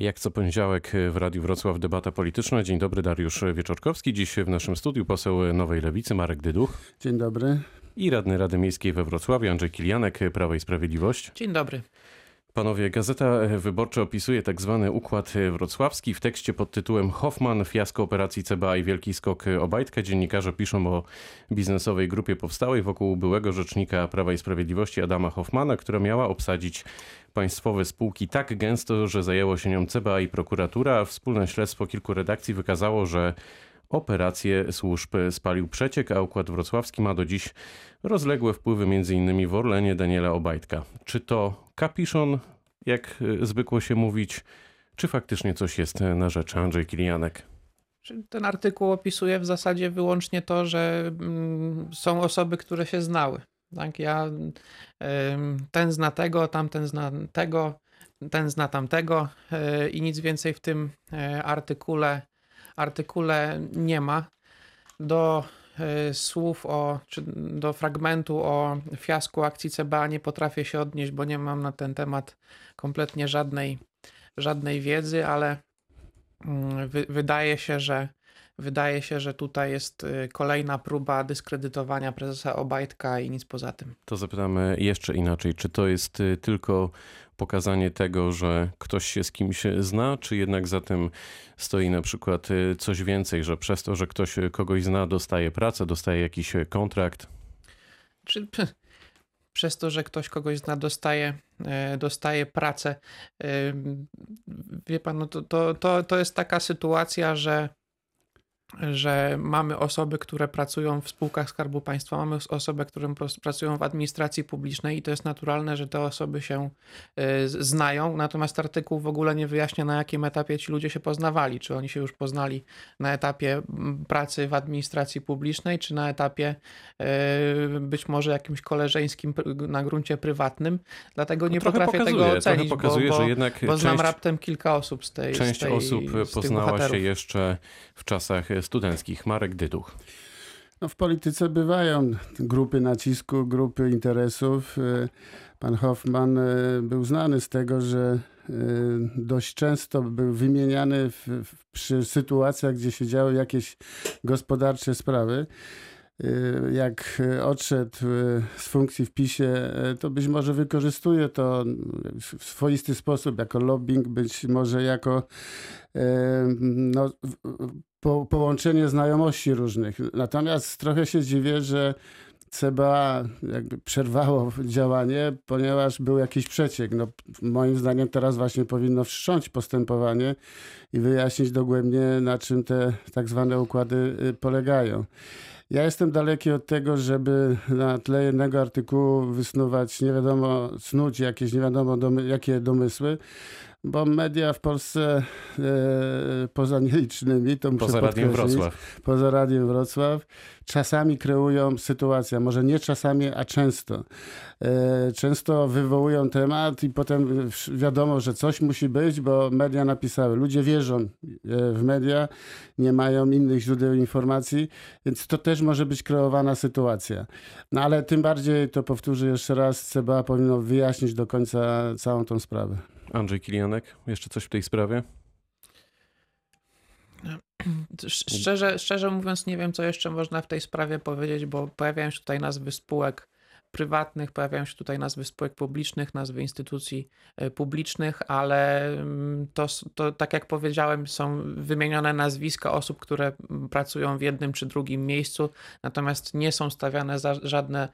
Jak co poniedziałek w Radiu Wrocław debata polityczna. Dzień dobry, Dariusz Wieczorkowski. Dziś w naszym studiu poseł Nowej Lewicy Marek Dyduch. Dzień dobry. I radny Rady Miejskiej we Wrocławiu Andrzej Kilianek, Prawo i Sprawiedliwość. Dzień dobry. Panowie, Gazeta Wyborcza opisuje tak zwany układ wrocławski. W tekście pod tytułem Hoffman, fiasko operacji CBA i wielki skok Obajtka dziennikarze piszą o biznesowej grupie powstałej wokół byłego rzecznika Prawa i Sprawiedliwości Adama Hoffmana, która miała obsadzić państwowe spółki tak gęsto, że zajęło się nią CBA i prokuratura. Wspólne śledztwo kilku redakcji wykazało, że operację służb spalił przeciek, a Układ Wrocławski ma do dziś rozległe wpływy m.in. w Orlenie Daniela Obajtka. Czy to kapiszon, jak zwykło się mówić, czy faktycznie coś jest na rzecz Andrzej Kilianek? Ten artykuł opisuje w zasadzie wyłącznie to, że są osoby, które się znały. Tak, ja ten zna tego, tamten zna tego, ten zna tamtego i nic więcej w tym artykule, artykule nie ma. Do słów o, czy do fragmentu o fiasku akcji CBA nie potrafię się odnieść, bo nie mam na ten temat kompletnie żadnej, żadnej wiedzy, ale wy, wydaje się, że Wydaje się, że tutaj jest kolejna próba dyskredytowania prezesa Obajtka i nic poza tym. To zapytamy jeszcze inaczej. Czy to jest tylko pokazanie tego, że ktoś się z kimś zna, czy jednak za tym stoi na przykład coś więcej, że przez to, że ktoś kogoś zna, dostaje pracę, dostaje jakiś kontrakt? Czy przez to, że ktoś kogoś zna, dostaje, dostaje pracę. Wie pan, no to, to, to, to jest taka sytuacja, że że mamy osoby, które pracują w spółkach Skarbu Państwa, mamy osoby, które pracują w administracji publicznej i to jest naturalne, że te osoby się znają. Natomiast artykuł w ogóle nie wyjaśnia, na jakim etapie ci ludzie się poznawali. Czy oni się już poznali na etapie pracy w administracji publicznej, czy na etapie być może jakimś koleżeńskim na gruncie prywatnym. Dlatego nie trochę potrafię pokazuje, tego ocenić, pokazuje, bo, bo, że jednak bo znam część, raptem kilka osób z tej Część z tej, osób poznała się jeszcze w czasach studenckich. Marek Dyduch. No w polityce bywają grupy nacisku, grupy interesów. Pan Hoffman był znany z tego, że dość często był wymieniany w, przy sytuacjach, gdzie się działy jakieś gospodarcze sprawy. Jak odszedł z funkcji w PiSie, to być może wykorzystuje to w swoisty sposób, jako lobbying, być może jako no, po, połączenie znajomości różnych. Natomiast trochę się dziwię, że CBA jakby przerwało działanie, ponieważ był jakiś przeciek. No, moim zdaniem teraz właśnie powinno wszcząć postępowanie i wyjaśnić dogłębnie, na czym te tak zwane układy polegają. Ja jestem daleki od tego, żeby na tle jednego artykułu wysnuwać nie wiadomo, snuć jakieś nie wiadomo domy, jakie domysły, bo media w Polsce e, poza nielicznymi, to muszę Poza Radiem Wrocław. Poza Radiem Wrocław, czasami kreują sytuację, może nie czasami, a często. E, często wywołują temat i potem wiadomo, że coś musi być, bo media napisały. Ludzie wierzą w media, nie mają innych źródeł informacji, więc to też może być kreowana sytuacja. No ale tym bardziej, to powtórzę jeszcze raz, CBA powinno wyjaśnić do końca całą tą sprawę. Andrzej Kilianek, jeszcze coś w tej sprawie? Szczerze, szczerze mówiąc, nie wiem, co jeszcze można w tej sprawie powiedzieć, bo pojawiają się tutaj nazwy spółek prywatnych, pojawiają się tutaj nazwy spółek publicznych, nazwy instytucji publicznych, ale to, to tak jak powiedziałem, są wymienione nazwiska osób, które pracują w jednym czy drugim miejscu, natomiast nie są stawiane za, żadne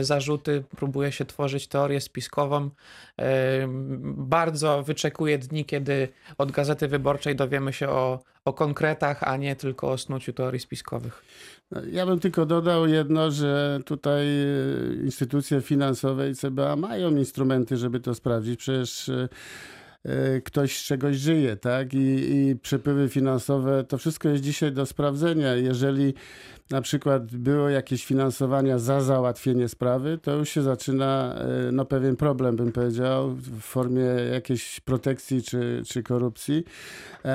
zarzuty, próbuje się tworzyć teorię spiskową. Bardzo wyczekuję dni, kiedy od Gazety Wyborczej dowiemy się o, o konkretach, a nie tylko o snuciu teorii spiskowych. Ja bym tylko dodał jedno, że tutaj instytucje finansowe i CBA mają instrumenty, żeby to sprawdzić. Przecież ktoś z czegoś żyje, tak? I, I przepływy finansowe, to wszystko jest dzisiaj do sprawdzenia. Jeżeli na przykład było jakieś finansowania za załatwienie sprawy, to już się zaczyna no, pewien problem, bym powiedział, w formie jakiejś protekcji czy, czy korupcji.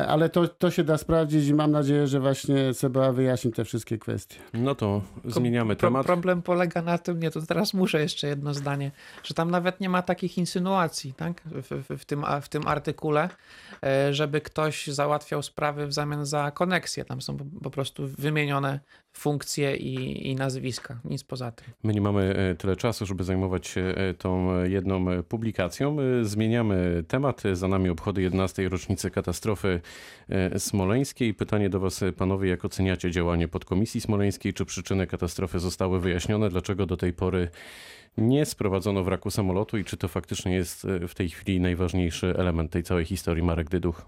Ale to, to się da sprawdzić i mam nadzieję, że właśnie CBA wyjaśni te wszystkie kwestie. No to zmieniamy Pro, temat. Problem polega na tym, nie, to teraz muszę jeszcze jedno zdanie, że tam nawet nie ma takich insynuacji, tak? W, w, w tym, w tym tym artykule, e, żeby ktoś załatwiał sprawy w zamian za koneksję. Tam są po, prostu wymienione funkcje i, i nazwiska, nic poza tym. My nie mamy e, tyle czasu, żeby zajmować się e, tą jedną publikacją. Zmieniamy temat. Za nami obchody 11. rocznicy katastrofy smoleńskiej. Pytanie do Was, panowie, jak oceniacie działanie podkomisji smoleńskiej? Czy przyczyny katastrofy zostały wyjaśnione? Dlaczego do tej pory nie sprowadzono wraku samolotu i czy to faktycznie jest e, w tej chwili najważniejszy element tej całej historii Marek Dyduch?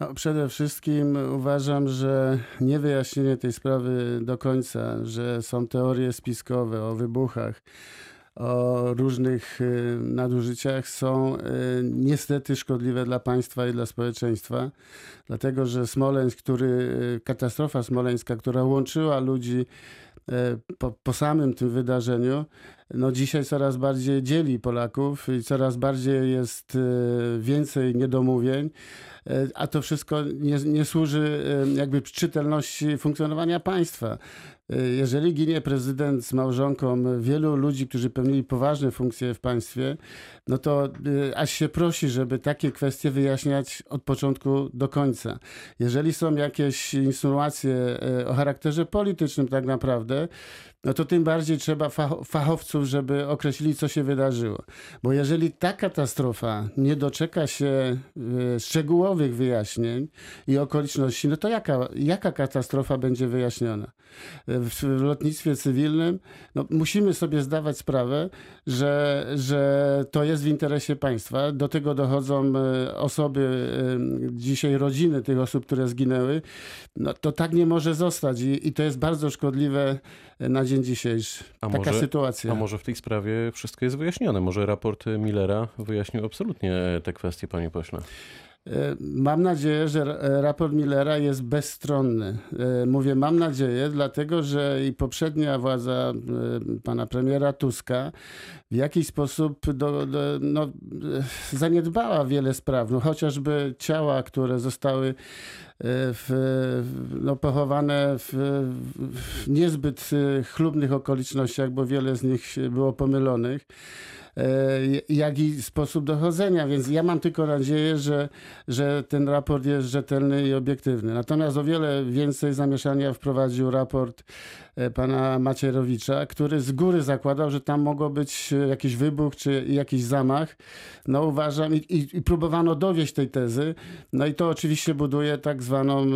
No, przede wszystkim uważam, że niewyjaśnienie tej sprawy do końca, że są teorie spiskowe o wybuchach, o różnych y, nadużyciach są y, niestety szkodliwe dla państwa i dla społeczeństwa, dlatego że Smoleńsk, który, katastrofa smoleńska, która łączyła ludzi po, po samym tym wydarzeniu, no dzisiaj coraz bardziej dzieli Polaków i coraz bardziej jest y, więcej niedomówień, y, a to wszystko nie, nie służy jakby czytelności funkcjonowania państwa. Jeżeli ginie prezydent z małżonką wielu ludzi, którzy pełnili poważne funkcje w państwie, no to y, aż się prosi, żeby takie kwestie wyjaśniać od początku do końca. Jeżeli są jakieś insynuacje y, o charakterze politycznym tak naprawdę, no to tym bardziej trzeba fach- fachowców, żeby określili, co się wydarzyło. Bo jeżeli ta katastrofa nie doczeka się y, szczegółowych wyjaśnień i okoliczności, no to jaka, jaka katastrofa będzie wyjaśniona? W, w lotnictwie cywilnym no, musimy sobie zdawać sprawę, że, że to jest w interesie państwa. Do tego dochodzą y, osoby, dzisiaj rodziny tych osób, które zginęły. No, to tak nie może zostać i, i to jest bardzo szkodliwe na dzień dzisiejszy. A Taka może- sytuacja. A może w tej sprawie wszystko jest wyjaśnione? Może raport Millera wyjaśnił absolutnie te kwestie, panie pośle? E, Mam nadzieję, że ra- raport Millera jest bezstronny. E, Mówię mam nadzieję, dlatego że i poprzednia władza e, pana premiera Tuska w jakiś sposób do, do, no, e, zaniedbała wiele spraw. No, chociażby ciała, które zostały e, w, no, pochowane w, w niezbyt e, chlubnych okolicznościach, bo wiele z nich było pomylonych jak i sposób dochodzenia, więc ja mam tylko nadzieję, że, że ten raport jest rzetelny i obiektywny. Natomiast o wiele więcej zamieszania wprowadził raport e, pana Macierowicza, który z góry zakładał, że tam mogło być e, jakiś wybuch czy jakiś zamach. No uważam i, i, i próbowano dowieść tej tezy. No i to oczywiście buduje tak zwaną e,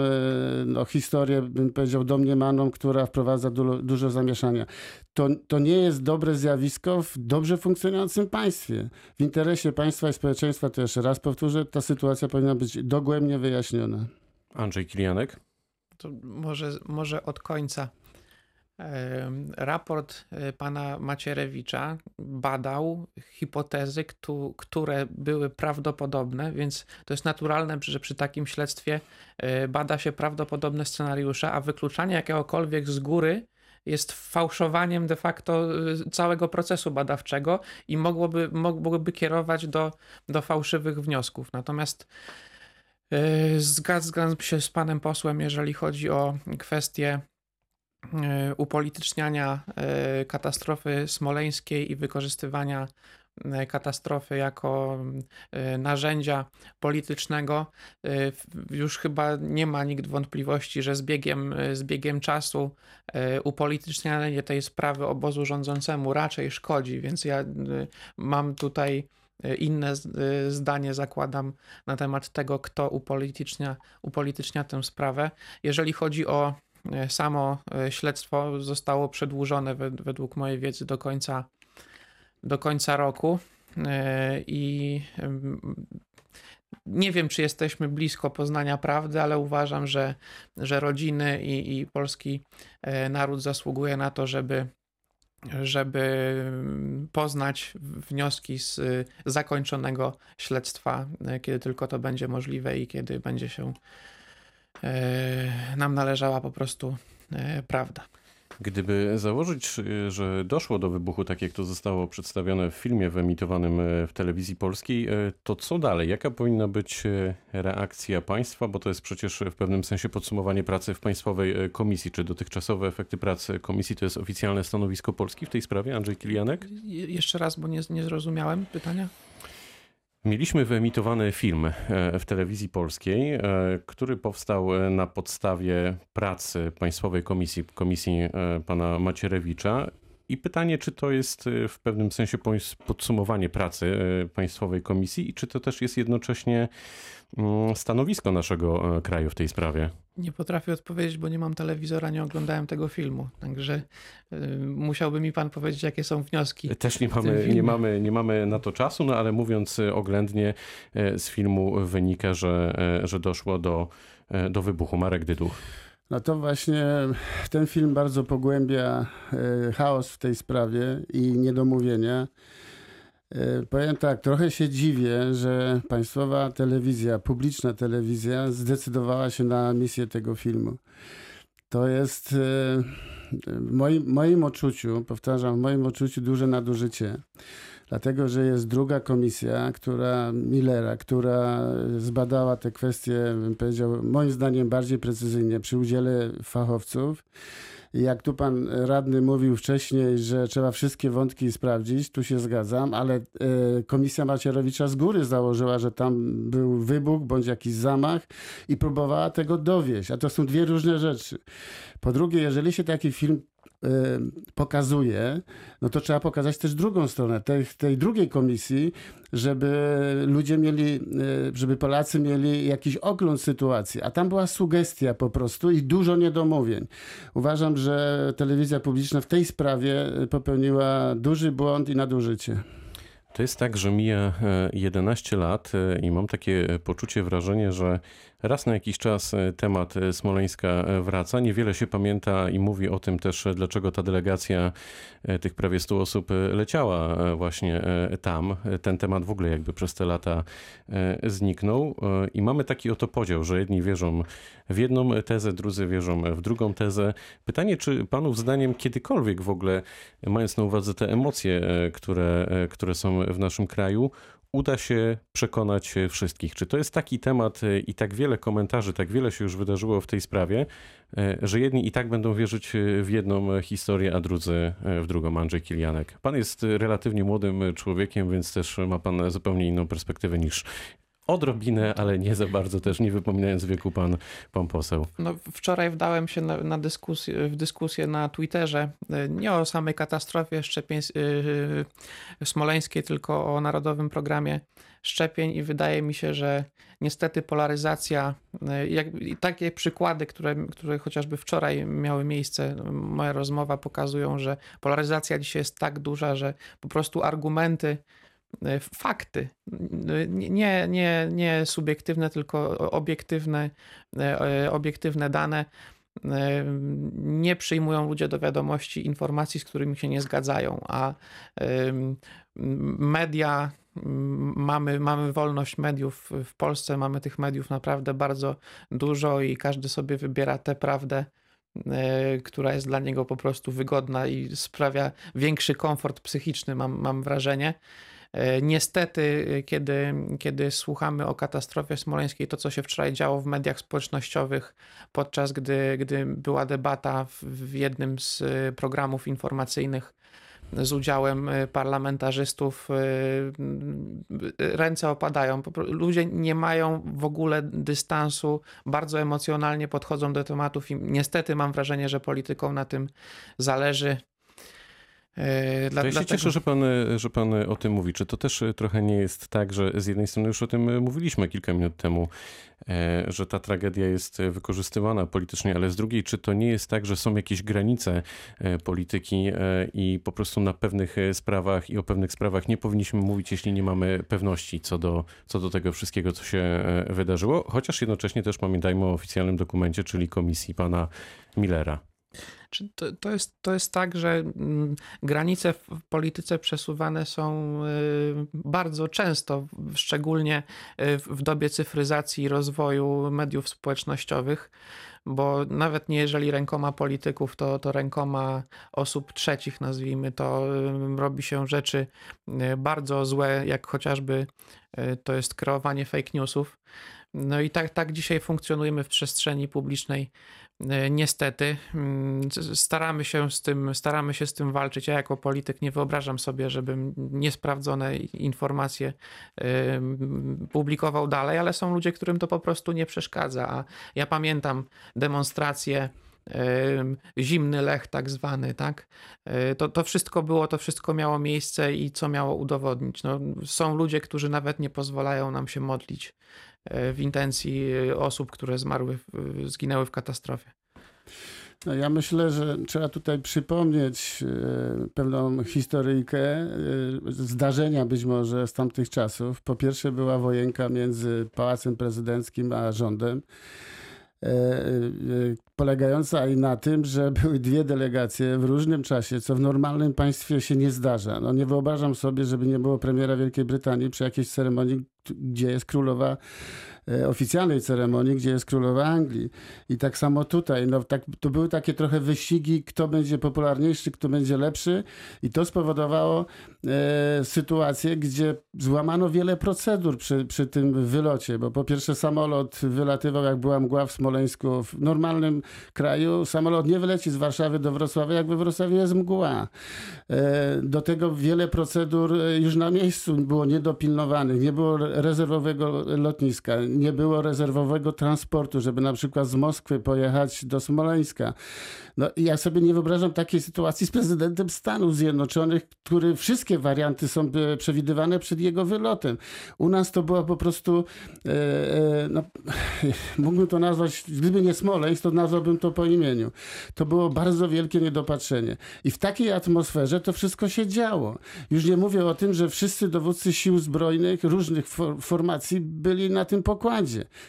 no, historię, bym powiedział, domniemaną, która wprowadza du, dużo zamieszania. To, to nie jest dobre zjawisko w dobrze funkcjonującym państwie. W interesie państwa i społeczeństwa, to jeszcze raz powtórzę, ta sytuacja powinna być dogłębnie wyjaśniona. Andrzej Kilianek? To może, może od końca. Raport e, pana Macierewicza badał hipotezy, któ- które były prawdopodobne, więc to jest naturalne, że przy takim śledztwie e, bada się prawdopodobne scenariusze, a wykluczanie jakiegokolwiek z góry jest fałszowaniem de facto e, całego procesu badawczego i mogłoby, mogłoby kierować do, do fałszywych wniosków. Natomiast e, zgadzam się z panem posłem, jeżeli chodzi o kwestię e, upolityczniania katastrofy smoleńskiej i wykorzystywania katastrofy jako e, narzędzia politycznego. E, Już chyba nie ma nikt wątpliwości, że z biegiem, e, z biegiem czasu e, upolitycznianie tej sprawy obozu rządzącemu raczej szkodzi, więc ja e, mam tutaj e, inne e, zdanie, zakładam, na temat tego, kto upolitycznia, upolitycznia tę sprawę. Jeżeli chodzi o e, samo e, śledztwo, zostało przedłużone wed- według mojej wiedzy do końca, do końca roku E, i nie wiem, czy jesteśmy blisko poznania prawdy, ale uważam, że, że rodziny i, i polski e, naród zasługuje na to, żeby żeby poznać wnioski z zakończonego śledztwa, y, kiedy tylko to będzie możliwe i kiedy będzie się nam należała po prostu prawda. Gdyby założyć, y, że doszło do wybuchu, tak jak to zostało przedstawione w filmie wyemitowanym y, w telewizji polskiej, y, to co dalej? Jaka powinna być reakcja państwa? Bo to jest przecież w pewnym sensie podsumowanie pracy w Państwowej Komisji. Czy dotychczasowe efekty pracy komisji to jest oficjalne stanowisko Polski w tej sprawie? Andrzej Kilianek? Je- Jeszcze raz, bo nie, nie zrozumiałem pytania. Mieliśmy wyemitowany film e, w telewizji polskiej, e, który powstał e, na podstawie pracy Państwowej Komisji, Komisji pana Macierewicza. I pytanie, czy to jest w pewnym sensie podsumowanie pracy Państwowej Komisji i czy to też jest jednocześnie mm, stanowisko naszego kraju w tej sprawie? Nie potrafię odpowiedzieć, bo nie mam telewizora, nie oglądałem tego filmu. Także y, musiałby mi pan powiedzieć, jakie są wnioski. Też nie mamy, nie mamy, nie mamy na to czasu, no ale mówiąc oględnie, e, z filmu wynika, że, e, że doszło do, e, do wybuchu. Marek Dyduch. No to właśnie ten film bardzo pogłębia chaos w tej sprawie i niedomówienia. E, powiem tak, trochę się dziwię, że państwowa telewizja, publiczna telewizja zdecydowała się na misję tego filmu. To jest e, w moim, moim odczuciu, powtarzam, w moim odczuciu duże nadużycie. Dlatego, że jest druga komisja, która Millera, która zbadała te kwestie, powiedział, moim zdaniem bardziej precyzyjnie przy udziale fachowców. Jak tu pan radny mówił wcześniej, że trzeba wszystkie wątki sprawdzić, tu się zgadzam, ale e, komisja Macierowicza z góry założyła, że tam był wybuch bądź jakiś zamach i próbowała tego dowieść. A to są dwie różne rzeczy. Po drugie, jeżeli się taki film pokazuje, no to trzeba pokazać też drugą stronę, tej, tej drugiej komisji, żeby ludzie mieli, y, żeby Polacy mieli jakiś ogląd sytuacji. A tam była sugestia po prostu i dużo niedomówień. Uważam, że telewizja publiczna w tej sprawie popełniła duży błąd i nadużycie. To jest tak, że mija 11 e, lat e, i mam takie poczucie, wrażenie, że raz na jakiś czas e, temat Smoleńska wraca. Niewiele się pamięta i mówi o tym też, dlaczego ta delegacja tych prawie 100 osób leciała właśnie tam. Ten temat w ogóle jakby przez te lata zniknął i mamy taki oto podział, że jedni wierzą w jedną tezę, drudzy wierzą w drugą tezę. Pytanie, czy panów zdaniem kiedykolwiek w ogóle, mając na uwadze te emocje, które, które są w naszym kraju, uda się przekonać wszystkich. Czy to jest taki temat e, i tak wiele komentarzy, tak wiele się już wydarzyło w tej sprawie, e, że jedni i tak będą wierzyć w jedną historię, a drudzy w drugą? Andrzej Kilianek. Pan jest relatywnie młodym człowiekiem, więc też ma pan zupełnie inną perspektywę niż Odrobinę, ale nie za bardzo też, nie wypominając wieku pan, pan poseł. No, wczoraj wdałem się na, na dyskusję, w dyskusję na Twitterze e, nie o samej katastrofie szczepień yy, smoleńskiej, tylko o Narodowym Programie Szczepień i wydaje mi się, że niestety polaryzacja, jak, takie przykłady, które, które chociażby wczoraj miały miejsce, moja rozmowa pokazują, że polaryzacja dzisiaj jest tak duża, że po prostu argumenty fakty, nie, nie, nie subiektywne, tylko obiektywne, e, obiektywne dane. E, nie przyjmują ludzie do wiadomości informacji, z którymi się nie zgadzają, a media, mamy, mamy wolność mediów w Polsce, mamy tych mediów naprawdę bardzo dużo i każdy sobie wybiera tę prawdę, która jest dla niego po prostu wygodna i sprawia większy komfort psychiczny, mam, mam wrażenie. E, niestety, e, kiedy, kiedy słuchamy o katastrofie smoleńskiej, to co się wczoraj działo w mediach społecznościowych, podczas gdy, gdy była debata w, w jednym z e, programów informacyjnych z udziałem parlamentarzystów, ręce opadają. Ludzie nie mają w ogóle dystansu, bardzo emocjonalnie podchodzą do tematów i niestety mam wrażenie, że politykom na tym zależy. E, dla, to ja się cieszę, że pan, że pan o tym mówi. Czy to też trochę nie jest tak, że z jednej strony już o tym mówiliśmy kilka minut temu, e, że ta tragedia jest wykorzystywana politycznie, ale z drugiej, czy to nie jest tak, że są jakieś granice e, polityki i po prostu na pewnych sprawach i o pewnych sprawach nie powinniśmy mówić, jeśli nie mamy pewności co do, co do tego wszystkiego, co się wydarzyło, chociaż jednocześnie też pamiętajmy o oficjalnym dokumencie, czyli komisji pana Millera. To, to, jest, to jest tak, że mm, granice w polityce przesuwane są y, bardzo często, szczególnie y, w dobie cyfryzacji i rozwoju mediów społecznościowych, bo nawet nie jeżeli rękoma polityków, to, to rękoma osób trzecich, nazwijmy to, y, robi się rzeczy bardzo złe, jak chociażby to jest kreowanie fake newsów. No i tak, tak dzisiaj funkcjonujemy w przestrzeni publicznej. E, niestety mm, staramy się z tym, staramy się z tym walczyć. Ja jako polityk nie wyobrażam sobie, żebym niesprawdzone informacje publikował dalej, ale są ludzie, którym to po prostu nie przeszkadza. A ja pamiętam demonstracje zimny lech tak zwany, tak? E, to, to wszystko było, to wszystko miało miejsce i co miało udowodnić. No, są ludzie, którzy nawet nie pozwalają nam się modlić e, w intencji osób, które zmarły, zginęły w katastrofie. No ja myślę, że trzeba tutaj przypomnieć e, pewną historyjkę, zdarzenia być może z tamtych czasów. Po pierwsze była wojenka między Pałacem Prezydenckim a rządem. E, e, polegająca i na tym, że były dwie delegacje w różnym czasie, co w normalnym państwie się nie zdarza. No nie wyobrażam sobie, żeby nie było premiera Wielkiej Brytanii przy jakiejś ceremonii, gdzie jest królowa oficjalnej ceremonii, gdzie jest królowa Anglii. I tak samo tutaj, no, tak, to były takie trochę wyścigi, kto będzie popularniejszy, kto będzie lepszy i to spowodowało e, sytuację, gdzie złamano wiele procedur przy, przy tym wylocie, bo po pierwsze samolot wylatywał, jak była mgła w Smoleńsku, w normalnym kraju samolot nie wyleci z Warszawy do Wrocławia, jak we Wrocławiu jest mgła. E, do tego wiele procedur e, już na miejscu było niedopilnowanych, nie było rezerwowego lotniska, nie było rezerwowego transportu, żeby na przykład z Moskwy pojechać do Smoleńska. No, ja sobie nie wyobrażam takiej sytuacji z prezydentem Stanów Zjednoczonych, który wszystkie warianty są e, przewidywane przed jego wylotem. U nas to była po prostu, e, e, no, mógłbym to nazwać, gdyby nie Smoleńsk, to nazwałbym to po imieniu. To było bardzo wielkie niedopatrzenie. I w takiej atmosferze to wszystko się działo. Już nie mówię o tym, że wszyscy dowódcy sił zbrojnych różnych for formacji byli na tym pokładzie.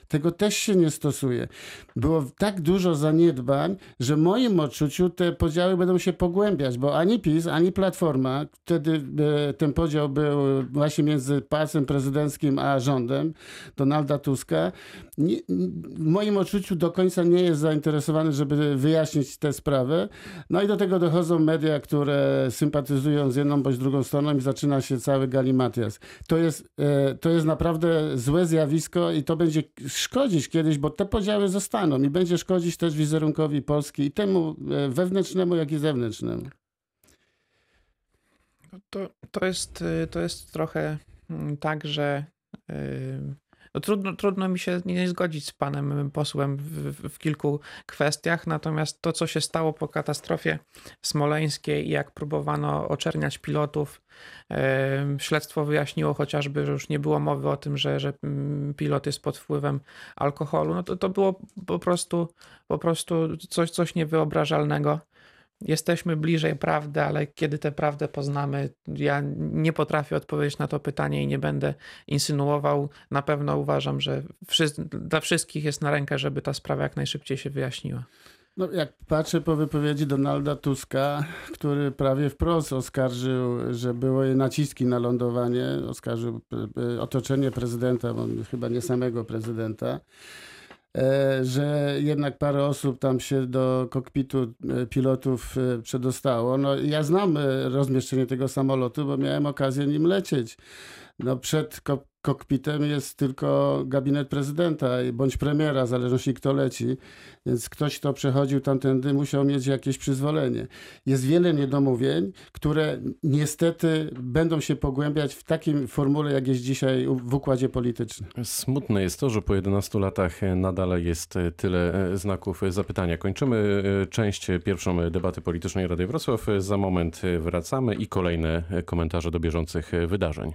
Tego też się nie stosuje. Było tak dużo zaniedbań, że moim moim odczuciu te podziały będą się pogłębiać, bo ani PiS, ani Platforma, wtedy e, ten podział był właśnie między pałacem prezydenckim a rządem Donalda Tuska, nie, w moim odczuciu do końca nie jest zainteresowany, żeby wyjaśnić tę sprawę. No i do tego dochodzą media, które sympatyzują z jedną bądź drugą stroną i zaczyna się cały galimatias. To jest, e, to jest naprawdę złe zjawisko i to będzie szkodzić kiedyś, bo te podziały zostaną i będzie szkodzić też wizerunkowi Polski i temu E, wewnętrznemu, jak i zewnętrznemu. To, to, jest, e, to jest trochę mm, tak, że e, no trudno, trudno mi się nie zgodzić z panem posłem w, w, kilku kwestiach, natomiast to, co się stało po katastrofie smoleńskiej i jak próbowano oczerniać pilotów, śledztwo wyjaśniło chociażby, że już nie było mowy o tym, że, że mm, pilot jest pod wpływem alkoholu, no to, to było po prostu, po prostu coś, coś niewyobrażalnego jesteśmy bliżej prawdy, ale kiedy tę prawdę poznamy, ja nie potrafię odpowiedzieć na to pytanie i nie będę insynuował. Na pewno uważam, że dla wszystkich jest na rękę, żeby ta sprawa jak najszybciej się wyjaśniła. No, jak patrzę po wypowiedzi Donalda Tuska, który prawie wprost oskarżył, że były naciski na lądowanie, oskarżył e, otoczenie prezydenta, chyba nie samego prezydenta. E, że jednak parę osób tam się do kokpitu e, pilotów e, przedostało. No, ja znam rozmieszczenie tego samolotu, bo miałem okazję nim lecieć. No, przed kokpitem jest tylko gabinet prezydenta bądź premiera, w zależności kto leci, więc ktoś, kto przechodził tamtędy, musiał mieć jakieś przyzwolenie. Jest wiele niedomówień, które niestety będą się pogłębiać w takim formule, jak jest dzisiaj w układzie politycznym. Smutne jest to, że po 11 latach nadal jest tyle znaków zapytania. Kończymy część pierwszą debaty politycznej Rady Wrocław. Za moment wracamy i kolejne komentarze do bieżących wydarzeń.